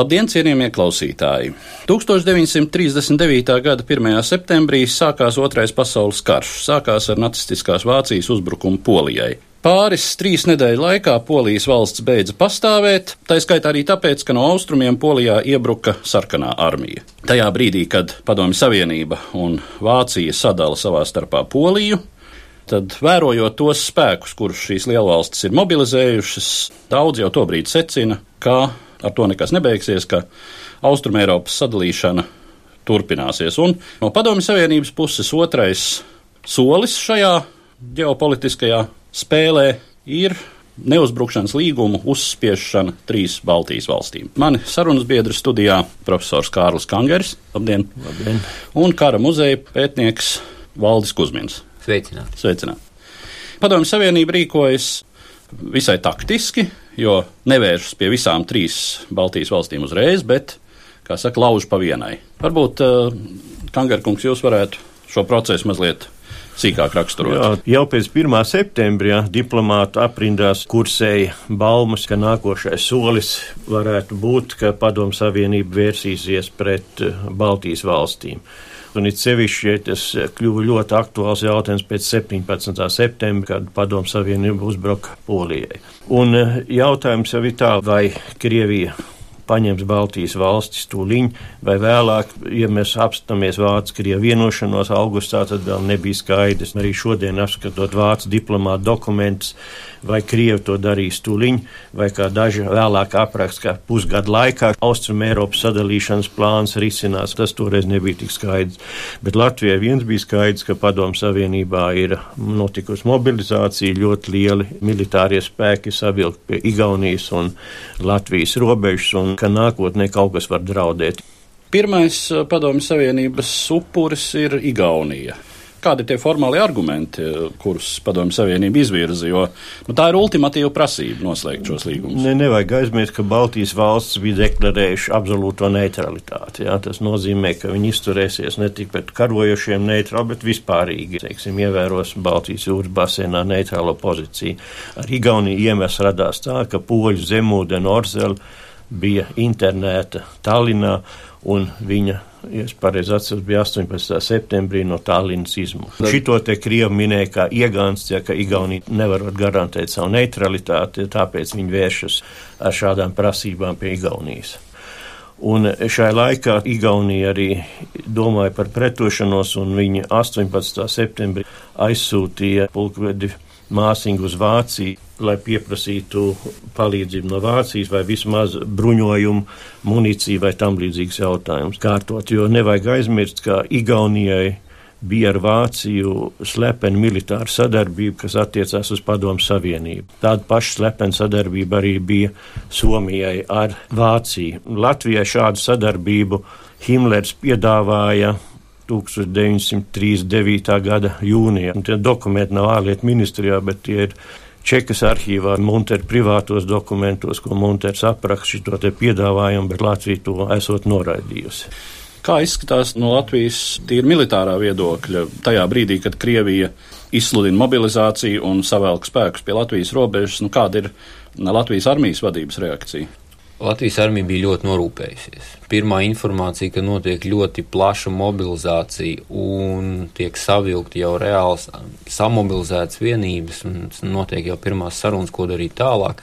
Labdien, cienījamie klausītāji! 1939. gada 1. septembrī sākās Otrais pasaules karš. Sākās ar nacistiskās Vācijas uzbrukumu Polijai. Pāris trīs nedēļu laikā Polijas valsts beidza pastāvēt, tā skaitā arī tāpēc, ka no austrumiem Polijā iebruka sarkanā armija. Tajā brīdī, kad Padomju Savienība un Vācija sadala savā starpā Poliju, tad vērojot tos spēkus, kurus šīs lielvalstis ir mobilizējušas, daudz jau tobrīd secina, ka ar to nekas nebeigsies, ka Austrumēropas sadalīšana turpināsies. Un no Padomju Savienības puses otrais solis šajā ģeopolitiskajā spēlē ir neuzbrukšanas līgumu uzspiešana trīs Baltijas valstīm. Mani sarunas biedri studijā - profesors Kārlis Kangeris, labdien, Labdien. un kara muzeja pētnieks Valdis Kusmins. Sveicināti. Sveicināti! Padomju Savienība rīkojas visai taktiski, jo nevēršas pie visām trīs Baltijas valstīm uzreiz, bet, kā saka, lauž pa vienai. Varbūt, uh, Kangarkungs, jūs varētu šo procesu mazliet sīkāk raksturot. Jā, jau pēc 1. septembrī diplomātu aprindās kursēja baumas, ka nākošais solis varētu būt, ka Padomu Savienība vērsīsies pret eh, Baltijas valstīm. Un it sevišķi ja tas kļuva ļoti aktuāls jautājums pēc 17. septembra, kad Padomu Savienība uzbruka Polijai. Un eh, jautājums jau ir tā, vai Krievija paņems Baltijas valstis tūliņ, vai vēlāk, ja mēs apstāmies Vācu-Krievu vienošanos augustā, tad vēl nebija skaidrs. Arī šodien, apskatot Vācu diplomātu dokumentus, vai Krievi to darīs tūliņ, vai kā daži vēlāk apraksta, ka pusgadu laikā Austrum Eiropas sadalīšanas plāns risinās. Tas toreiz nebija tik skaidrs. Bet Latvijai viens bija skaidrs, ka Padomu Savienībā ir notikusi mobilizācija, ļoti lieli militārie spēki savilkt pie Igaunijas un Latvijas robežas, un ka nākotnē kaut kas var draudēt. Pirmais uh, Padomju Savienības upuris ir Igaunija. Kādi ir tie formāli argumenti, uh, kurus Padomju Savienība izvirza? Jo nu, tā ir ultimatīva prasība noslēgt šos līgumus. Ne, nevajag aizmirst, ka Baltijas valsts bija deklarējuši absolūto neutralitāti. Jā, tas nozīmē, ka viņi izturēsies ne tikai pret karojošiem neitrāli, bet vispārīgi, teiksim, ievēros Baltijas jūras basēnā neitrālo pozīciju. Ar Igauniju iemesls radās tā, ka poļu zemūdeni Orzela bija internēta Tallinā un viņa ja es pareizi atceros, bija 18. septembrī no Tallinas izmuša. Šito te Krievi minēja kā iegāns, ja, ka Igaunija nevarot garantēt savu neutralitāti, tāpēc viņi vēršas ar šādām prasībām pie Igaunijas. Un šai laikā Igaunija arī domāja par pretošanos, un viņi 18. septembrī aizsūtīja pulkvedi māsiņu uz Vāciju, lai pieprasītu palīdzību no Vācijas vai vismaz bruņojumu, munīciju vai tam līdzīgs jautājums kārtot, jo nevajag aizmirst, ka Igaunijai bija ar Vāciju slepena militāra sadarbība, kas attiecās uz Padomu Savienību. Tāda paša slepena sadarbība arī bija Somijai ar Vāciju. Latvijai šādu sadarbību Himlers piedāvāja 1939. gada jūnijā. Un tie dokumenti nav ārlietu ministrijā, bet tie ir Čekas arhīvā, Muntera privātos dokumentos, ko Munters apraksta šo piedāvājumu, bet Latvija to esot noraidījusi. Kā izskatās no Latvijas tīri militārā viedokļa tajā brīdī, kad Krievija izsludina mobilizāciju un savēlk spēkus pie Latvijas robežas, nu kāda ir Latvijas armijas vadības reakcija? Latvijas armija bija ļoti norūpējusies. Pirmā informācija, ka notiek ļoti plaša mobilizācija un tiek savilkti jau reāls samobilizētas vienības, un notiek jau pirmās sarunas, ko darīt tālāk.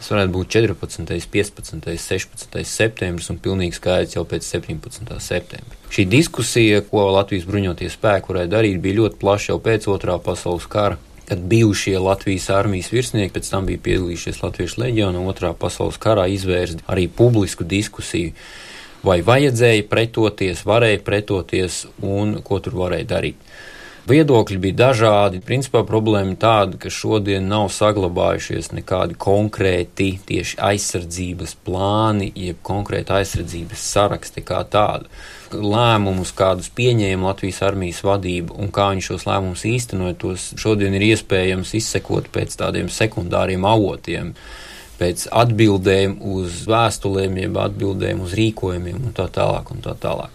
Tas varētu būt 14., 15., 16. septembris un pilnīgi skaidrs jau pēc 17. septembra. Šī diskusija, ko Latvijas bruņoties spēki varēja darīt, bija ļoti plaša jau pēc otrā pasaules kara kad bijušie Latvijas armijas virsnieki pēc tam bija piedalījušies Latviešu leģionā otrā pasaules karā izvērst arī publisku diskusiju, vai vajadzēja pretoties, varēja pretoties un ko tur varēja darīt. Viedokļi bija dažādi. Principā problēma tāda, ka šodien nav saglabājušies nekādi konkrēti tieši aizsardzības plāni, jeb konkrēti aizsardzības saraksti kā tādi. Lēmumus, kādus pieņēma Latvijas armijas vadība un kā viņi šos lēmumus īstenoja, tos šodien ir iespējams izsekot pēc tādiem sekundāriem avotiem pēc atbildēm uz vēstulēm, jeb atbildēm uz rīkojumiem un tā tālāk. Un tā tālāk.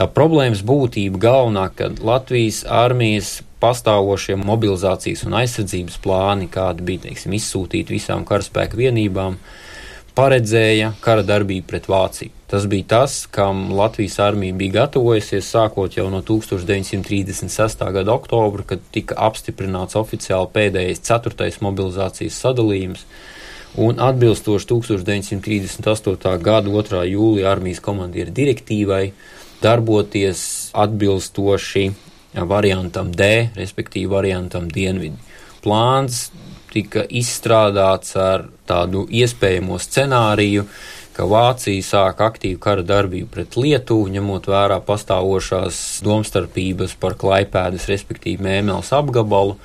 Tā problēmas būtība galvenā, ka Latvijas armijas pastāvošie mobilizācijas un aizsardzības plāni, kādi bija teiksim, izsūtīti visām karaspēka vienībām, paredzēja kara darbību pret Vāciju. Tas bija tas, kam Latvijas armija bija gatavojusies sākot jau no 1936. gada oktobra, kad tika apstiprināts oficiāli pēdējais ceturtais mobilizācijas sadalījums. Un atbilstoši 1938. gada 2. jūlija armijas komandiera direktīvai, darboties atbilstoši variantam D, respektīvi variantam dienvidi. Plāns tika izstrādāts ar tādu iespējamo scenāriju, ka Vācija sāk aktīvu kara darbību pret Lietuvu, ņemot vērā pastāvošās domstarpības par Klaipēdas, respektīvi Mēmeles apgabalu,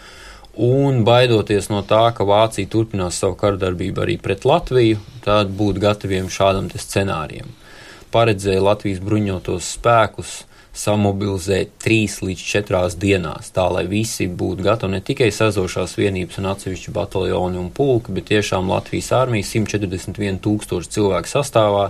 un baidoties no tā, ka Vācija turpinās savu kara darbību arī pret Latviju, tad būt gataviem šādam scenārijam paredzēja Latvijas bruņotos spēkus samobilizēt trīs līdz četrās dienās, tā lai visi būtu gatavi ne tikai sazošās vienības un atsevišķi bataljoni un pulki, bet tiešām Latvijas armija 141 tūkstoši cilvēku sastāvā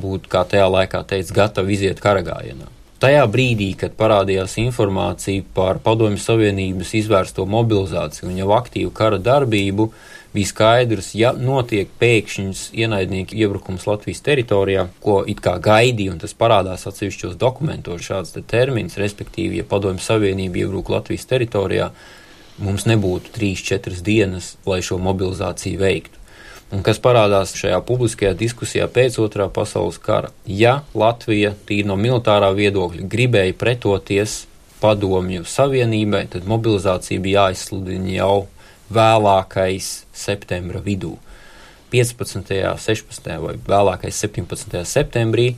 būtu, kā tajā laikā teica, gatavi iziet karagājienā. Tajā brīdī, kad parādījās informācija par Padomju Savienības izvērsto mobilizāciju un jau aktīvu kara darbību, uh, bija skaidrs, ja notiek pēkšņs ienaidnieku iebrukums Latvijas teritorijā, ko it kā gaidīja, un tas parādās atsevišķos dokumentos šāds te termins, respektīvi, ja padomju savienība iebruk Latvijas teritorijā, mums nebūtu 3-4 dienas, lai šo mobilizāciju veiktu. Un kas parādās šajā publiskajā diskusijā pēc otrā pasaules kara? Ja Latvija, tīri no militārā viedokļa, gribēja pretoties padomju savienībai, tad mobilizācija bija jāizsludina jau vēlākais septembra vidū. 15., 16. vai vēlākais 17. septembrī,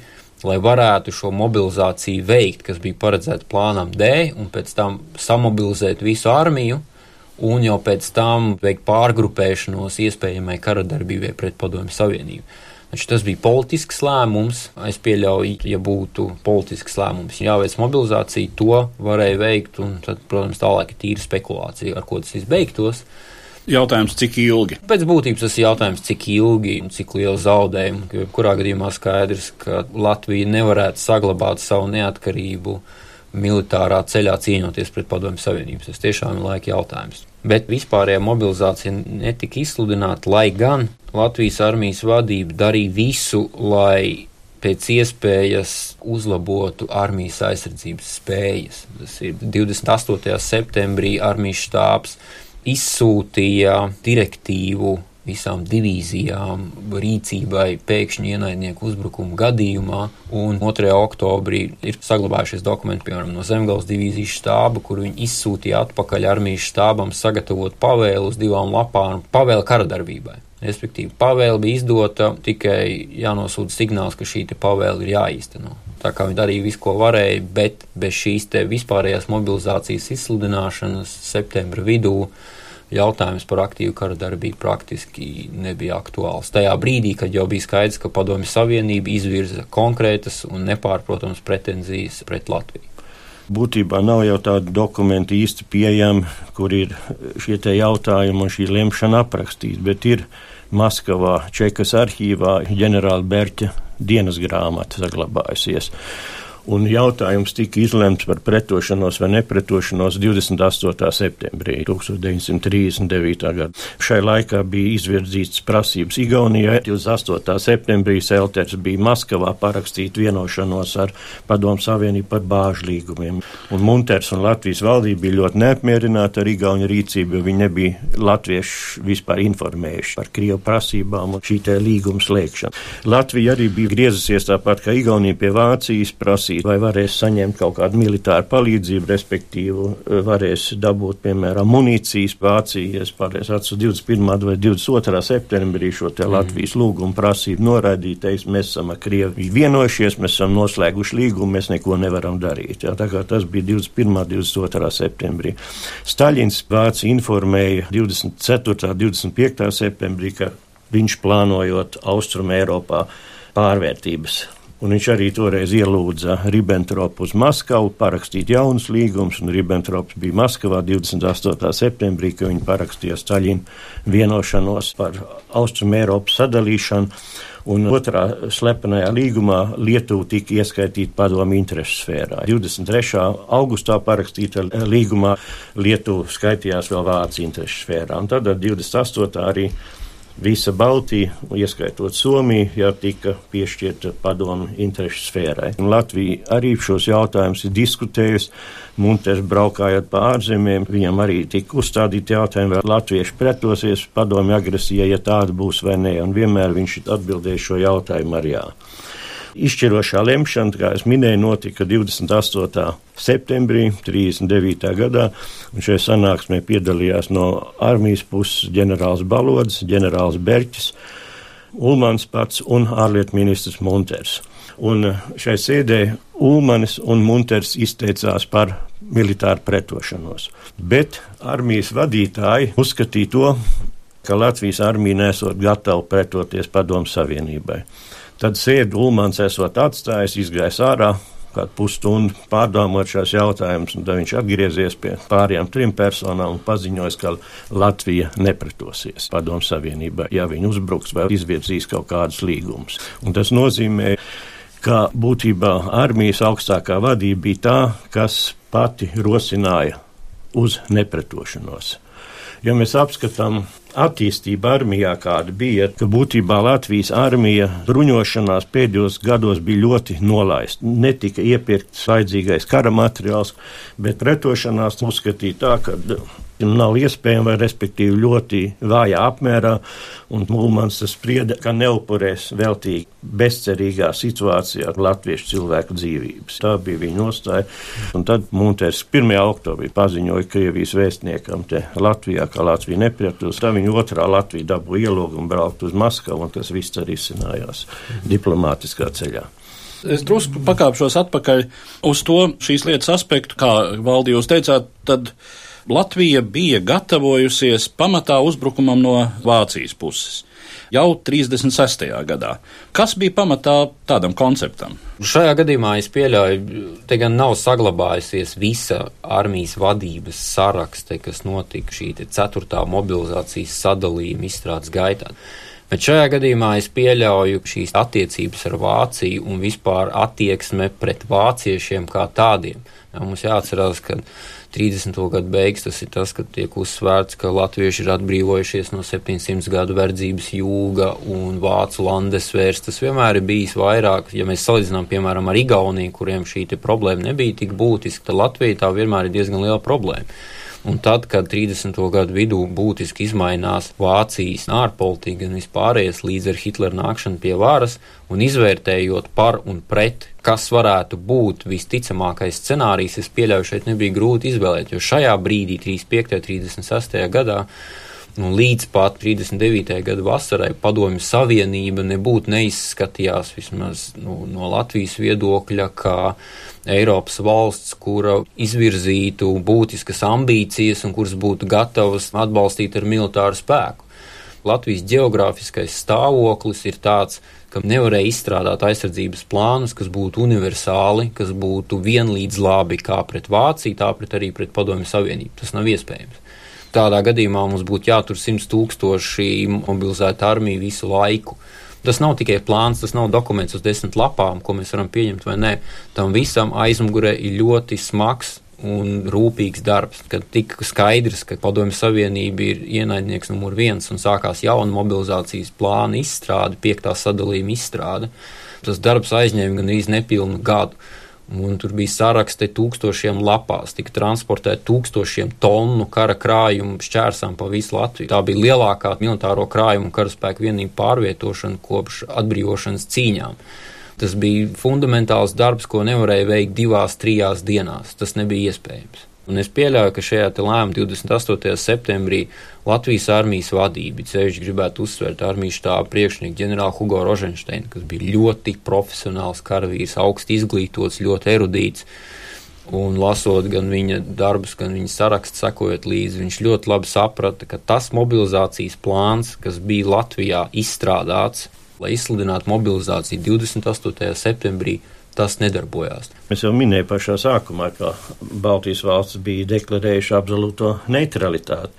lai varētu šo mobilizāciju veikt, kas bija paredzēta plānam D, un pēc tam samobilizēt visu armiju, un jau pēc tam veikt pārgrupēšanos iespējamai karadarbībai pret Padomju Savienību. Tas bija politisks lēmums. Es pieļauju, ja būtu politisks lēmums, jāveic mobilizācija, to varēja veikt. Tad, protams, tālāk ir tīra spekulācija, ar ko tas viss beigtos. Jautājums, cik ilgi? Pēc būtības tas ir jautājums, cik ilgi un cik liela zaudējuma. Kurā gadījumā skaidrs, ka Latvija nevarētu saglabāt savu neatkarību militārā ceļā cīnoties pret Padomju Savienību. Tas tiešām ir laika jautājums. Bet vispārējā mobilizācija netika izsludināta, lai gan Latvijas armijas vadība darīja visu, lai pēc iespējas uzlabotu armijas aizsardzības spējas. Tas ir 28. septembrī armijas štābs izsūtīja direktīvu visām divīzijām rīcībai pēkšņi ienaidnieku uzbrukumu gadījumā, un 2. oktobrī ir saglabājušies dokumenti, piemēram, no Zemgales divīzijas štāba, kur viņi izsūtīja atpakaļ armijas štābam sagatavot pavēlu uz divām lapām pavēlu karadarbībai. Respektīvi, pavēle bija izdota, tikai jānosūta signāls, ka šī pavēle ir jāīsteno. Tā kā viņi darīja visu, ko varēja, bet bez šīs vispārējās mobilizācijas izsludināšanas septembra vidū jautājums par aktīvu kara darbību praktiski nebija aktuāls. Tajā brīdī, kad jau bija skaidrs, ka Padomju Savienība izvirza konkrētas un nepārprotams pretenzijas pret Latviju. Būtībā nav jau tādu dokumentu īsti pieejami, kur ir šie jautājumi un šī lemšana aprakstīta, bet ir Maskavā, Čekas arhīvā ģenerāla Berķa dienas grāmata saglabājusies un jautājums tika izlemts par pretošanos vai nepretošanos 28. septembrī 1939. gada. Šai laikā bija izvirzīts prasības Igaunijai. 28. septembrī Selters bija Maskavā parakstīt vienošanos ar Padomu Savienību par bāžu līgumiem. Un Munters un Latvijas valdība bija ļoti neapmierināti ar Igauņu rīcību, jo viņi nebija latvieši vispār informējuši par Krievu prasībām un šī te līguma slēgšanu. Latvija arī bija griezusies tāpat kā Igaunija pie Vācijas prasīja gaidīt, vai varēs saņemt kaut kādu militāru palīdzību, respektīvi varēs dabūt, piemēram, munīcijas Vācija, ja pārējais atsūs 21. vai 22. septembrī šo te Latvijas mm. lūgumu prasību noraidīt, teiks, mēs esam ar Krieviju vienojušies, mēs esam noslēguši līgumu, mēs neko nevaram darīt. Jā, tā kā tas bija 21. 22. septembrī. Staļins Vācija informēja 24. 25. septembrī, ka viņš plānojot Austrum Eiropā pārvērtības. Un viņš arī toreiz ielūdza Ribbentropu uz Maskavu parakstīt jaunus līgumus, un Ribbentrops bija Maskavā 28. septembrī, kad viņi parakstīja Staļina vienošanos par Austrum Eiropas sadalīšanu, un otrā slepenajā līgumā Lietuva tika ieskaitīta padomu interesu sfērā. 23. augustā parakstīta līgumā Lietuva skaitījās vēl Vācijas interesu sfērā, un tad 28. arī visa Baltija, ieskaitot Somiju, jau tika piešķirta padomu interešu sfērai. Un Latvija arī šos jautājumus ir diskutējusi. Munters braukājot pa ārzemēm, viņam arī tika uzstādīti jautājumi, vai latvieši pretosies padomu agresijai, ja tāda būs vai nē, un vienmēr viņš atbildēja šo jautājumu ar jā. Izšķirošā lemšana, kā es minēju, notika 28. septembrī 39. gadā, un šajā sanāksmē piedalījās no armijas puses ģenerālis Balods, ģenerālis Berķis, Ulmans pats un ārlietu ministrs Munters. Un šai sēdē Ulmanis un Munters izteicās par militāru pretošanos. Bet armijas vadītāji uzskatīja to, ka Latvijas armija nesot gatava pretoties Padomu Savienībai. Tad sēdi Ulmans esot atstājis, izgājis ārā, kādu pusstundu pārdomāt šos jautājumus, un tad viņš atgriezies pie pārējām trim personām un paziņoja, ka Latvija nepretosies Padomu Savienībai, ja viņi uzbruks vai izvirzīs kaut kādus līgumus. Un tas nozīmē, ka būtībā armijas augstākā vadība bija tā, kas pati rosināja uz nepretošanos. Ja mēs apskatām attīstība armijā, kāda bija, ka būtībā Latvijas armija bruņošanās pēdējos gados bija ļoti nolaista. Netika iepirkts vajadzīgais kara materiāls, bet pretošanās uzskatīja tā, ka nav iespējama, respektīvi ļoti vājā apmērā, un Mulmans sprieda, ka neupurēs veltīgi bezcerīgā situācijā latviešu cilvēku dzīvības. Tā bija viņa nostāja, un tad Munters 1. oktobrī paziņoja Krievijas vēstniekam te Latvijā, ka Latvija neprietos. Tā viņa otrā Latvija dabū ielūgumu braukt uz Maskavu, un tas viss arī izcinājās diplomātiskā ceļā. Es drusku pakāpšos atpakaļ uz to šīs lietas aspektu, kā valdi jūs teicāt, tad Latvija bija gatavojusies pamatā uzbrukumam no Vācijas puses jau 36. gadā. Kas bija pamatā tādam konceptam? Šajā gadījumā es pieļauju, te gan nav saglabājusies visa armijas vadības sarakste, kas notika šī ceturtā mobilizācijas sadalījuma izstrādes gaitā. Bet šajā gadījumā es pieļauju šīs attiecības ar Vāciju un vispār attieksme pret vāciešiem kā tādiem. Jā, mums jāatcerās, ka 30. gadu beigas tas ir tas, kad tiek uzsvērts, ka latvieši ir atbrīvojušies no 700 gadu verdzības jūga un vācu landesvērs. Tas vienmēr ir bijis vairāk, ja mēs salīdzinām, piemēram, ar Igauniju, kuriem šī problēma nebija tik būtiska, tad Latvija tā vienmēr ir diezgan liela problēma. Un tad, kad 30. gadu vidū būtiski izmainās Vācijas ārpolitika un vispārējais līdz ar Hitlera nākšanu pie varas un izvērtējot par un pret, kas varētu būt visticamākais scenārijs, es pieļauju, šeit nebija grūti izvēlēt, jo šajā brīdī, 35. un 36. gadā, Nu, līdz pat 39. gada vasarai Padomju Savienība nebūtu neizskatījās vismaz nu, no Latvijas viedokļa, kā Eiropas valsts, kura izvirzītu būtiskas ambīcijas un kuras būtu gatavas atbalstīt ar militāru spēku. Latvijas geogrāfiskais stāvoklis ir tāds, ka nevarēja izstrādāt aizsardzības plānus, kas būtu universāli, kas būtu vienlīdz labi kā pret Vāciju, tā pret arī pret Padomju Savienību. Tas nav iespējams. Tādā gadījumā mums būtu jātur 100 tūkstoši mobilizēta armija visu laiku. Tas nav tikai plāns, tas nav dokuments uz desmit lapām, ko mēs varam pieņemt vai nē. Tam visam aizmugurē ir ļoti smags un rūpīgs darbs, kad tika skaidrs, ka Padomju Savienība ir ienaidnieks numur viens un sākās jauna mobilizācijas plāna izstrāde, piektā sadalījuma izstrāde. Tas darbs aizņēma gandrīz nepilnu gadu. Un tur bija saraksti tūkstošiem lapās, tika transportēti tūkstošiem tonu kara krājumu šķērsām pa visu Latviju. Tā bija lielākā militāro krājumu karaspēku vienību pārvietošana kopš atbrīvošanas cīņām. Tas bija fundamentāls darbs, ko nevarēja veikt divās, trijās dienās. Tas nebija iespējams. Un es pieļauju, ka šajā lēmumā 28. septembrī Latvijas armijas vadība, ceļš gribētu uzsvērt armijas štāba priekšnieku ģenerāli Hugo Rožensteinu, kas bija ļoti profesionāls karavīrs, augsti izglītots, ļoti erudīts. Un lasot gan viņa darbus, gan viņa sarakstu, sakojot līdzi, viņš ļoti labi saprata, ka tas mobilizācijas plāns, kas bija Latvijā izstrādāts, lai izsludinātu mobilizāciju 28. septembrī, tas nedarbojās. Es jau minēju pašā sākumā, ka Baltijas valsts bija deklarējuši absolūto neutralitāti.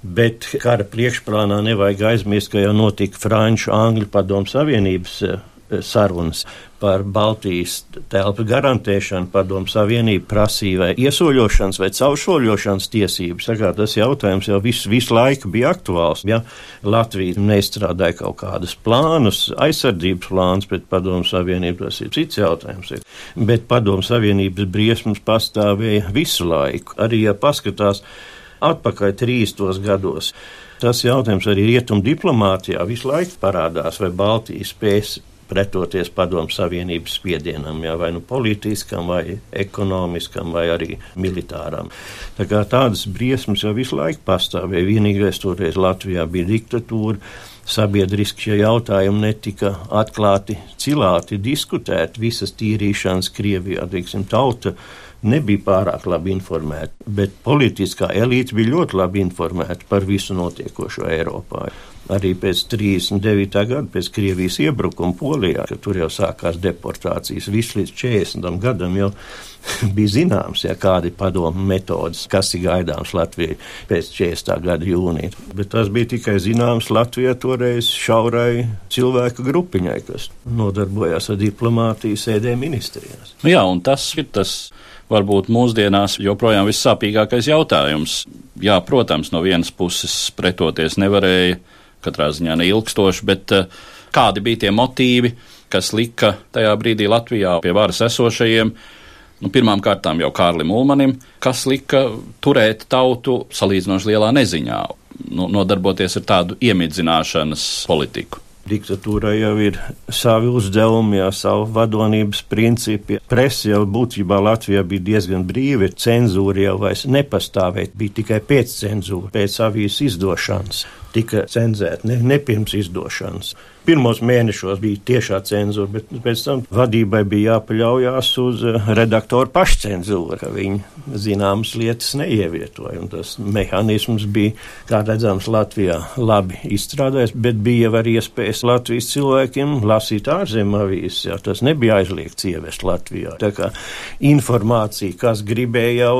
Bet kara priekšplānā nevajag aizmirst, ka jau notika Franču Angļu padomu savienības eh, sarunas par Baltijas telpu garantēšanu, padomu savienību prasīja vai iesoļošanas vai cauršoļošanas tiesības. Sakā, tas jautājums jau visu, visu laiku bija aktuāls. Ja Latvija neizstrādāja kaut kādus plānus, aizsardzības plānus pret padomu savienību, tas ir cits jautājums. Bet padomu savienības briesmas pastāvēja visu laiku. Arī, ja paskatās atpakaļ trīstos gados, Tas jautājums arī rietumu diplomātijā visu laiku parādās, vai Baltija spēs pretoties padomu savienības spiedienam, jā, vai nu politiskam, vai ekonomiskam, vai arī militāram. Tā kā tādas briesmas jau visu laiku pastāvēja. Vienīgais toreiz Latvijā bija diktatūra. Sabiedriski šie jautājumi netika atklāti, cilāti, diskutēti. Visas tīrīšanas Krievijā, teiksim, tauta nebija pārāk labi informēta, bet politiskā elite bija ļoti labi informēta par visu notiekošo Eiropā arī pēc 39. gada, pēc Krievijas iebrukuma Polijā, kad tur jau sākās deportācijas, viss līdz 40. gadam jau bija zināms, ja kādi padomu metodas, kas ir gaidāms Latvijai pēc 40. gada jūnija. Bet tas bija tikai zināms Latvijai toreiz šaurai cilvēku grupiņai, kas nodarbojās ar diplomātiju sēdē ministrijās. Nu jā, un tas ir tas varbūt mūsdienās joprojām vissāpīgākais jautājums. Jā, protams, no vienas puses pretoties nevarēja katrā ziņā neilgstoši, bet eh, kādi bija tie motīvi, kas lika tajā brīdī Latvijā pie varas esošajiem? Nu, pirmām kārtām jau Kārlim Ulmanim, kas lika turēt tautu salīdzinoši lielā neziņā, nu, nodarboties ar tādu iemidzināšanas politiku. Diktatūrai jau ir savi uzdevumi, jau savu vadonības principi. Presa jau būtībā Latvijā bija diezgan brīva, cenzūra jau vairs nepastāvēja, bija tikai pēc cenzūra, pēc avīzes izdošanas tika cenzēta, ne, ne pirms izdošanas. Pirmos mēnešos bija tiešā cenzūra, bet pēc tam vadībai bija jāpaļaujas uz eh, redaktoru pašcenzūru, ka viņi zināmas lietas neievietoja. Tas mehānisms bija, kā redzams, Latvijā labi izstrādājis, bet bija arī iespējas Latvijas cilvēkiem lasīt ārzemju avīzes. Jā, tas nebija aizliegts ievest Latvijā. Tā kā informācija, kas gribēja, jau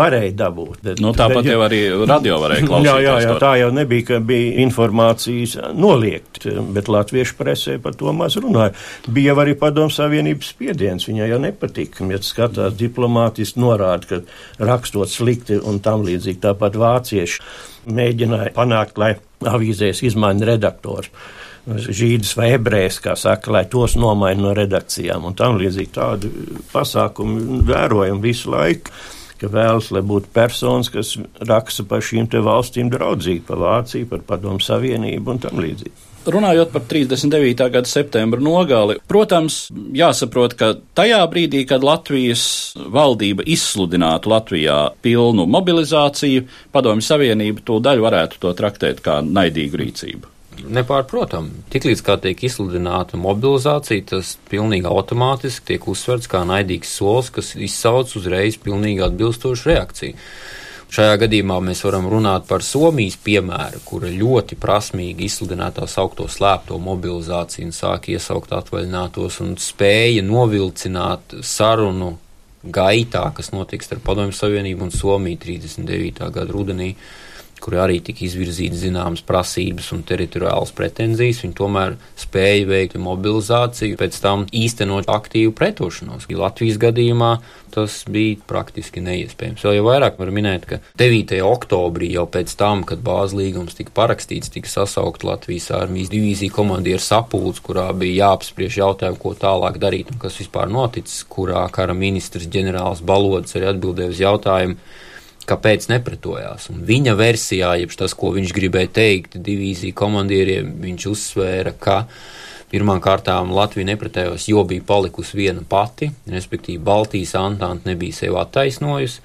varēja dabūt. Bet, nu, tāpat bet, jau arī radio varēja klausīties. Jā, jā, jā, tā jau nebija, ka bija informācijas noliegt, bet latviešu presē par to maz runāja. Bija arī padomu savienības spiediens, viņai jau nepatika. Ja skatās diplomātiski norāda, ka rakstot slikti un tam līdzīgi tāpat vācieši mēģināja panākt, lai avīzēs izmaina redaktors žīdus vai ebrejus, kā saka, lai tos nomaina no redakcijām un tam līdzīgi tādu pasākumu vērojam visu laiku vēlas, lai būtu personas, kas raksta par šīm valstīm draudzīgi, par Vāciju, par Padomu Savienību un tam līdzīgi. Runājot par 39. gada septembra nogali, protams, jāsaprot, ka tajā brīdī, kad Latvijas valdība izsludinātu Latvijā pilnu mobilizāciju, Padomju Savienība to daļu varētu to traktēt kā naidīgu rīcību. Nepārprotam, tiklīdz kā tiek izsludināta mobilizācija, tas pilnīgi automātiski tiek uzsverts kā naidīgs solis, kas izsauc uzreiz pilnīgi atbilstošu reakciju. Šajā gadījumā mēs varam runāt par Somijas piemēru, kura ļoti prasmīgi izsludināja tā saukto slēpto mobilizāciju un sāka iesaukt atvaļinātos un spēja novilcināt sarunu gaitā, kas notiks starp Padomju Savienību un Somiju 39. gada rudenī kur arī tika izvirzītas zināmas prasības un teritoriālas pretenzijas, viņi tomēr spēja veikt mobilizāciju, pēc tam īstenot aktīvu pretošanos. Latvijas gadījumā tas bija praktiski neiespējams. Vēl jau vairāk var minēt, ka 9. oktobrī jau pēc tam, kad bāzes līgums tika parakstīts, tika sasaukt Latvijas armijas divīzija komandieru sapulcs, kurā bija jāapspriež jautājumu, ko tālāk darīt un kas vispār noticis, kurā kara ministrs ģenerālis Balodis arī atbildēja uz jautājumu kāpēc nepretojās. Un viņa versijā, jeb tas, ko viņš gribēja teikt divīziju komandieriem, viņš uzsvēra, ka Pirmām kārtām Latvija nepretējos, jo bija palikusi viena pati, respektīvi Baltijas antanta nebija sev attaisnojusi.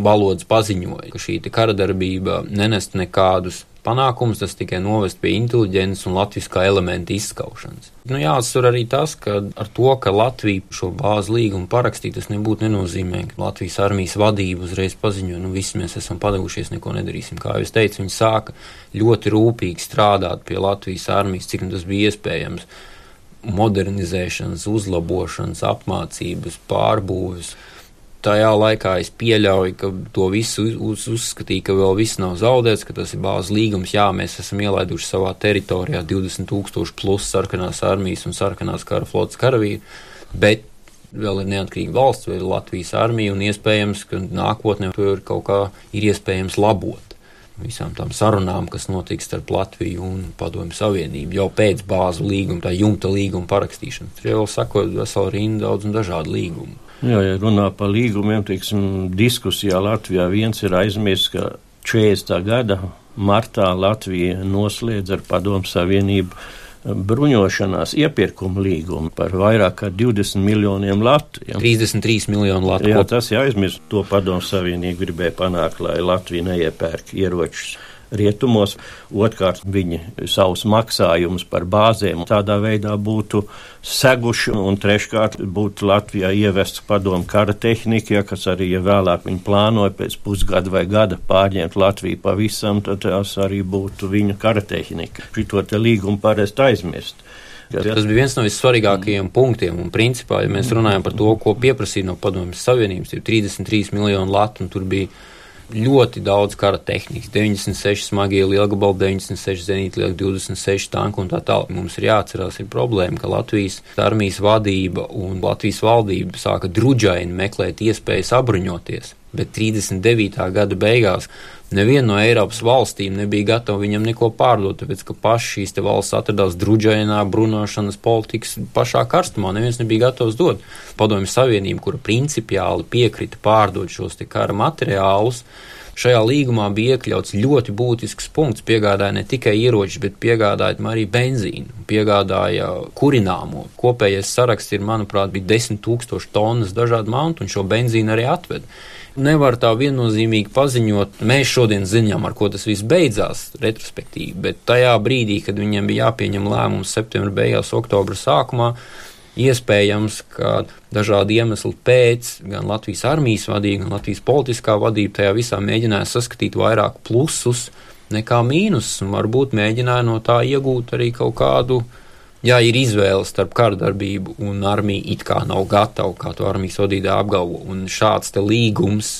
Valodas paziņoja, ka šī kara darbība nenest nekādus panākumus, tas tikai novest pie inteliģences un latviskā elementa izskaušanas. Nu, jāatcer arī tas, ka ar to, ka Latvija šo bāzu līgumu parakstīja, tas nebūtu nenozīmē, ka Latvijas armijas vadība uzreiz paziņoja, nu visi mēs esam padevušies, neko nedarīsim. Kā jau es teicu, viņi sāka ļoti rūpīgi strādāt pie Latvijas armijas, cik nu tas bija iespējams modernizēšanas, uzlabošanas, apmācības, pārbūves tajā laikā es pieļauju, ka to visu uz, uzskatīja, ka vēl viss nav zaudēts, ka tas ir bāzes līgums. Jā, mēs esam ielaiduši savā teritorijā 20 tūkstoši plus sarkanās armijas un sarkanās kara flotas karavīru, bet vēl ir neatkarīga valsts, vēl ir Latvijas armija un iespējams, ka nākotnē to ir kaut kā ir iespējams labot. Visām tām sarunām, kas notiks starp Latviju un Padomju Savienību jau pēc bāzu līguma, tā jumta līguma parakstīšanas. Tur jau sakot veselu rindu daudz un dažādu līgumu. Jā, ja runā par līgumiem, teiksim, diskusijā Latvijā viens ir aizmirsts, ka 40. gada martā Latvija noslēdz ar Padomu Savienību eh, bruņošanās iepirkuma līgumu par vairāk kā 20 miljoniem latu. Ja. 33 miljonu latu. Jā, tas jāaizmirst. To Padomu Savienību gribēja panākt, lai Latvija neiepērk ieročus rietumos. Otkārt, viņi savus maksājumus par bāzēm tādā veidā būtu seguši, un treškārt būtu Latvijā ievests padomu kara tehnika, ja, kas arī, ja vēlāk viņi plānoja pēc pusgada vai gada pārņemt Latviju pavisam, tad tās arī būtu viņa kara tehnika. Šito te līgumu parasti aizmirst. Tas bija viens no vissvarīgākajiem punktiem. Un, principā, ja mēs runājam par to, ko pieprasīja no Padomjas Savienības, ir 33 miljoni latu, un tur bija ļoti daudz kara tehnikas, 96 smagie lielgabali, 96 zenītlieki, 26 tanku un tā tālāk. Mums ir jāatcerās, ir problēma, ka Latvijas armijas vadība un Latvijas valdība sāka druģaini meklēt iespējas apbruņoties, bet 39. gada beigās neviena no Eiropas valstīm nebija gatava viņam neko pārdot, tāpēc ka pašas šīs valsts atradās druģainā brunošanas politikas pašā karstumā. Neviens nebija gatavs dot. Padomju Savienība, kura principiāli piekrita pārdot šos kara materiālus, šajā līgumā bija iekļauts ļoti būtisks punkts. Piegādāja ne tikai ieročus, bet piegādāja arī benzīnu, piegādāja kurināmo. Kopējais saraksts ir, manuprāt, bija 10 tūkstoši tonnas dažādu mantu, un šo benzīnu arī atveda nevar tā viennozīmīgi paziņot, mēs šodien zinām, ar ko tas viss beidzās, retrospektīvi, bet tajā brīdī, kad viņiem bija jāpieņem lēmums septembra beigās, oktobra sākumā, iespējams, ka dažādu iemeslu pēc gan Latvijas armijas vadība, gan Latvijas politiskā vadība tajā visā mēģināja saskatīt vairāk plusus nekā mīnusus, un varbūt mēģināja no tā iegūt arī kaut kādu ja ir izvēle starp kardarbību un armiju, it kā nav gatava, kā to armijas vadītāja apgalvo, un šāds te līgums.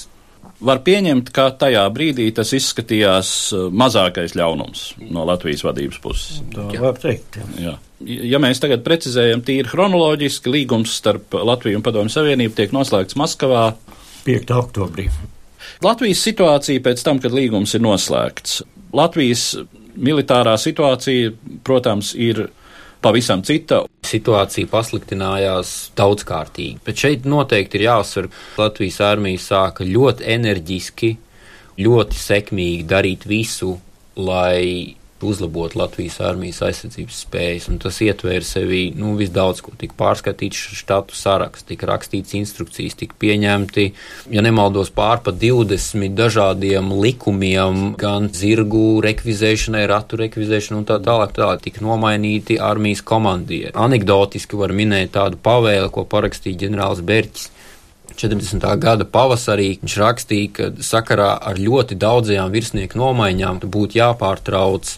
Var pieņemt, ka tajā brīdī tas izskatījās uh, mazākais ļaunums no Latvijas vadības puses. Tā jā. var teikt. Jā. Jā. Ja mēs tagad precizējam tīri chronoloģiski, līgums starp Latviju un Padomju Savienību tiek noslēgts Maskavā 5. oktobrī. Latvijas situācija pēc tam, kad līgums ir noslēgts. Latvijas militārā situācija, protams, ir pavisam cita. Situācija pasliktinājās daudzkārtīgi, bet šeit noteikti ir jāuzsver, ka Latvijas armija sāka ļoti enerģiski, ļoti sekmīgi darīt visu, lai uzlabot Latvijas armijas aizsardzības spējas, un tas ietvēra sevi nu, visdaudz, ko. Tika pārskatīts štatu saraksts, tika rakstīts instrukcijas, tika pieņemti, ja nemaldos, pār pa 20 dažādiem likumiem, gan zirgu rekvizēšanai, ratu rekvizēšanai un tā tālāk, tālāk. Tika nomainīti armijas komandieri. Anekdotiski var minēt tādu pavēli, ko parakstīja ģenerālis Berķis 40. gada pavasarī viņš rakstīja, ka sakarā ar ļoti daudzajām virsnieku nomaiņām būtu jāpārtrauc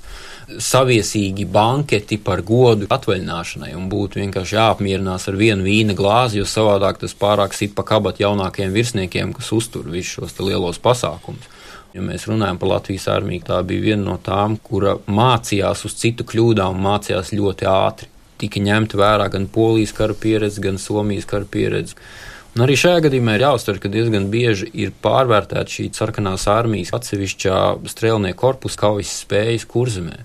saviesīgi banketi par godu atvaļināšanai un būtu vienkārši jāapmierinās ar vienu vīna glāzi, jo savādāk tas pārāk sit pa kabat jaunākiem virsniekiem, kas uztur visus šos lielos pasākumus. Ja mēs runājam par Latvijas armiju, tā bija viena no tām, kura mācījās uz citu kļūdām mācījās ļoti ātri. Tika ņemta vērā gan Polijas kara pieredze, gan Somijas kara pieredze. Un arī šajā gadījumā ir jāuztver, ka diezgan bieži ir pārvērtēta šī sarkanās armijas atsevišķā strēlnieku korpusa kaujas spējas kurzemē.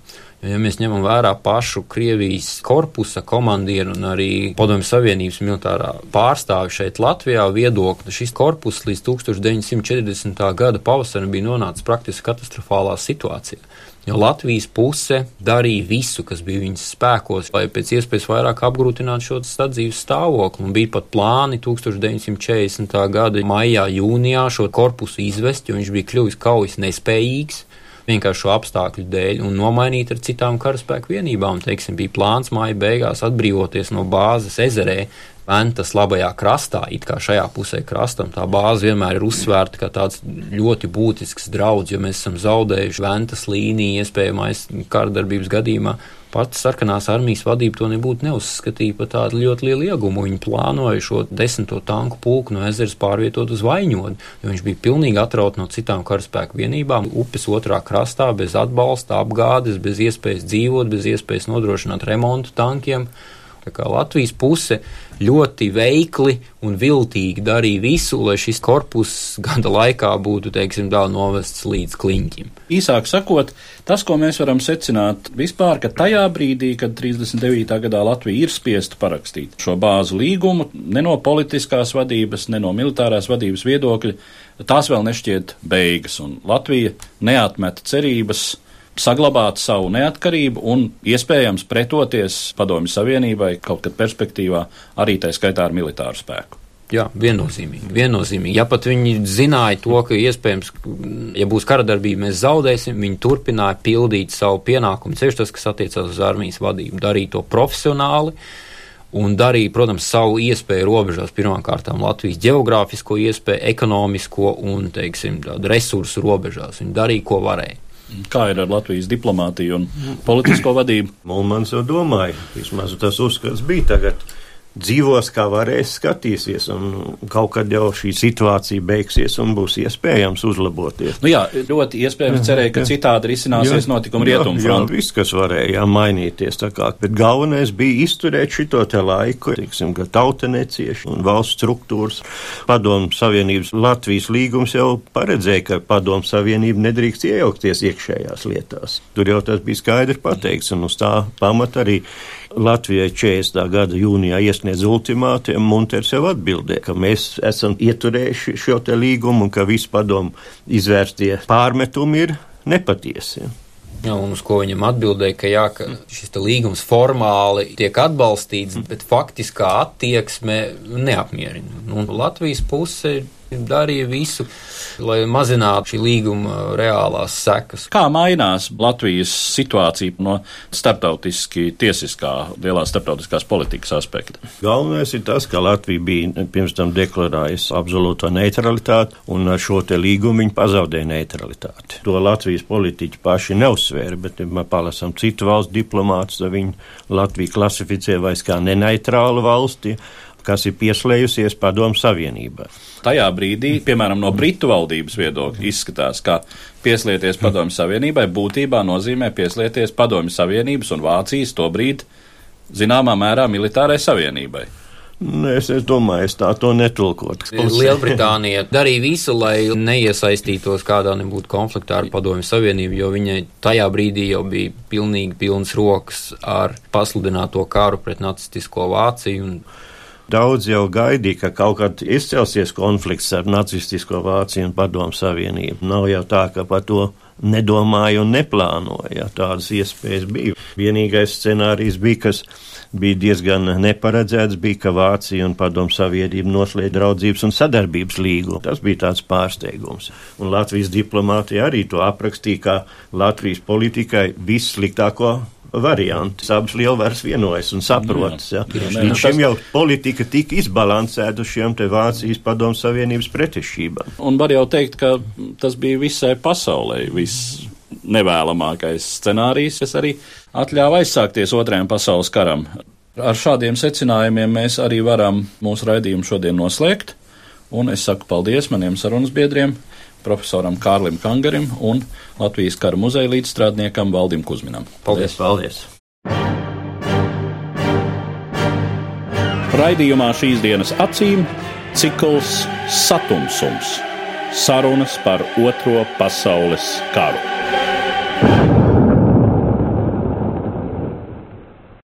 Ja mēs ņemam vērā pašu Krievijas korpusa komandieru un arī Padomju Savienības militārā pārstāvi šeit Latvijā viedokli, šis korpus līdz 1940. gada pavasarim bija nonācis praktiski katastrofālā situācijā. Latvijas puse darīja visu, kas bija viņas spēkos, lai pēc iespējas vairāk apgrūtinātu šo sadzīves stāvokli. Un bija pat plāni 1940. gada maijā, jūnijā šo korpusu izvest, jo viņš bija kļuvis kaujas nespējīgs vienkārši šo apstākļu dēļ un nomainīt ar citām karaspēku vienībām. Teiksim, bija plāns māja beigās atbrīvoties no bāzes ezerē. Ventas labajā krastā, it kā šajā pusē krastam, tā bāze vienmēr ir uzsvērta kā tāds ļoti būtisks draudz, jo mēs esam zaudējuši Ventas līniju iespējamais kārdarbības gadījumā Pati sarkanās armijas vadība to nebūtu neuzskatīja par tādu ļoti lielu iegumu. Viņi plānoja šo desmito tanku pulku no ezeras pārvietot uz Vaņodu, jo viņš bija pilnīgi atrauts no citām karaspēku vienībām, upes otrā krastā, bez atbalsta, apgādes, bez iespējas dzīvot, bez iespējas nodrošināt remontu tankiem. Tā kā Latvijas puse ļoti veikli un viltīgi darīja visu, lai šis korpus gada laikā būtu, teiksim, tā novests līdz kliņķim. Īsāk sakot, tas, ko mēs varam secināt vispār, ka tajā brīdī, kad 39. gadā Latvija ir spiesta parakstīt šo bāzu līgumu, ne no politiskās vadības, ne no militārās vadības viedokļa, tās vēl nešķiet beigas, un Latvija neatmeta cerības saglabāt savu neatkarību un iespējams pretoties Padomju Savienībai kaut kad perspektīvā, arī tā skaitā ar militāru spēku. Jā, viennozīmīgi, viennozīmīgi. Ja pat viņi zināja to, ka iespējams, ja būs kara darbība, mēs zaudēsim, viņi turpināja pildīt savu pienākumu. Ceļš tas, kas attiecās uz armijas vadību, darīt to profesionāli un darīja, protams, savu iespēju robežās, pirmkārt, Latvijas geogrāfisko iespēju, ekonomisko un, teiksim, resursu robežās. Viņi darīja, ko varēja. Kā ir ar Latvijas diplomātiju un politisko vadību? Mulmans jau domāja, vismaz tas uzskats bija tagad dzīvos, kā varēs skatīsies, kaut kad jau šī situācija beigsies un būs iespējams uzlaboties. Nu jā, ļoti iespējams cerēja, ka citādi risināsies notikumi rietumu frontē. Viss, kas varēja jā, mainīties, tā kā, bet galvenais bija izturēt šito te laiku, teiksim, ka tauta necieš un valsts struktūras. Padomu Savienības Latvijas līgums jau paredzēja, ka Padomu Savienība nedrīkst iejaukties iekšējās lietās. Tur jau tas bija skaidri pateikts, un uz tā pamata arī Latvijai 40. gada jūnijā iesniedz ultimātu, un Munters jau atbildēja, ka mēs esam ieturējuši šo te līgumu un ka visi padomu izvērstie pārmetumi ir nepatiesi. Jā, un uz ko viņam atbildēja, ka, jā, ka šis līgums formāli tiek atbalstīts, bet faktiskā attieksme neapmierina. Un Latvijas puse darīja visu, lai mazinātu šī līguma reālās sekas. Kā mainās Latvijas situācija no starptautiski tiesiskā, lielās starptautiskās politikas aspekta? Galvenais ir tas, ka Latvija bija pirms tam deklarējusi absolūto neutralitāti, un ar šo te līgumu viņi pazaudēja neutralitāti. To Latvijas politiķi paši neuzsvēra, bet, ja mēs palasam citu valstu diplomātus, tad viņi Latviju klasificē vairs kā neneitrālu valsti kas ir pieslējusies Padomu Savienībā. Tajā brīdī, piemēram, no Britu valdības viedokļa, izskatās, ka pieslieties Padomu Savienībai būtībā nozīmē pieslieties Padomu Savienības un Vācijas to brīdi zināmā mērā militārai savienībai. Nu, es, es domāju, es tā to netulkotu. Lielbritānija darīja visu, lai neiesaistītos kādā nebūtu konfliktā ar Padomju Savienību, jo viņai tajā brīdī jau bija pilnīgi pilns rokas ar pasludināto kāru pret nacistisko Vāciju. Un Daudz jau gaidīja, ka kaut kad izcelsies konflikts ar nacistisko Vāciju un Padomu Savienību. Nav jau tā, ka par to nedomāja un neplānoja. Tādas iespējas bija. Vienīgais scenārijs bija, kas bija diezgan neparedzēts, bija, ka Vācija un Padomu Savienība noslēdz draudzības un sadarbības līgumu. Tas bija tāds pārsteigums. Un Latvijas diplomātija arī to aprakstīja, kā Latvijas politikai vissliktāko varianti. Abas lielvaras vienojas un saprotas. Ja. Līdz šim jau politika tika izbalansēta uz šiem te Vācijas padomu savienības pretešībām. Un var jau teikt, ka tas bija visai pasaulē viss nevēlamākais scenārijs, kas arī atļāva aizsākties otrajam pasaules karam. Ar šādiem secinājumiem mēs arī varam mūsu raidījumu šodien noslēgt, un es saku paldies maniem sarunas biedriem profesoram Kārlim Kangarim un Latvijas kara muzeja līdzstrādniekam Valdim Kuzminam. Paldies! paldies. Raidījumā šīs dienas acīm cikls Satumsums - sarunas par Otro pasaules karu.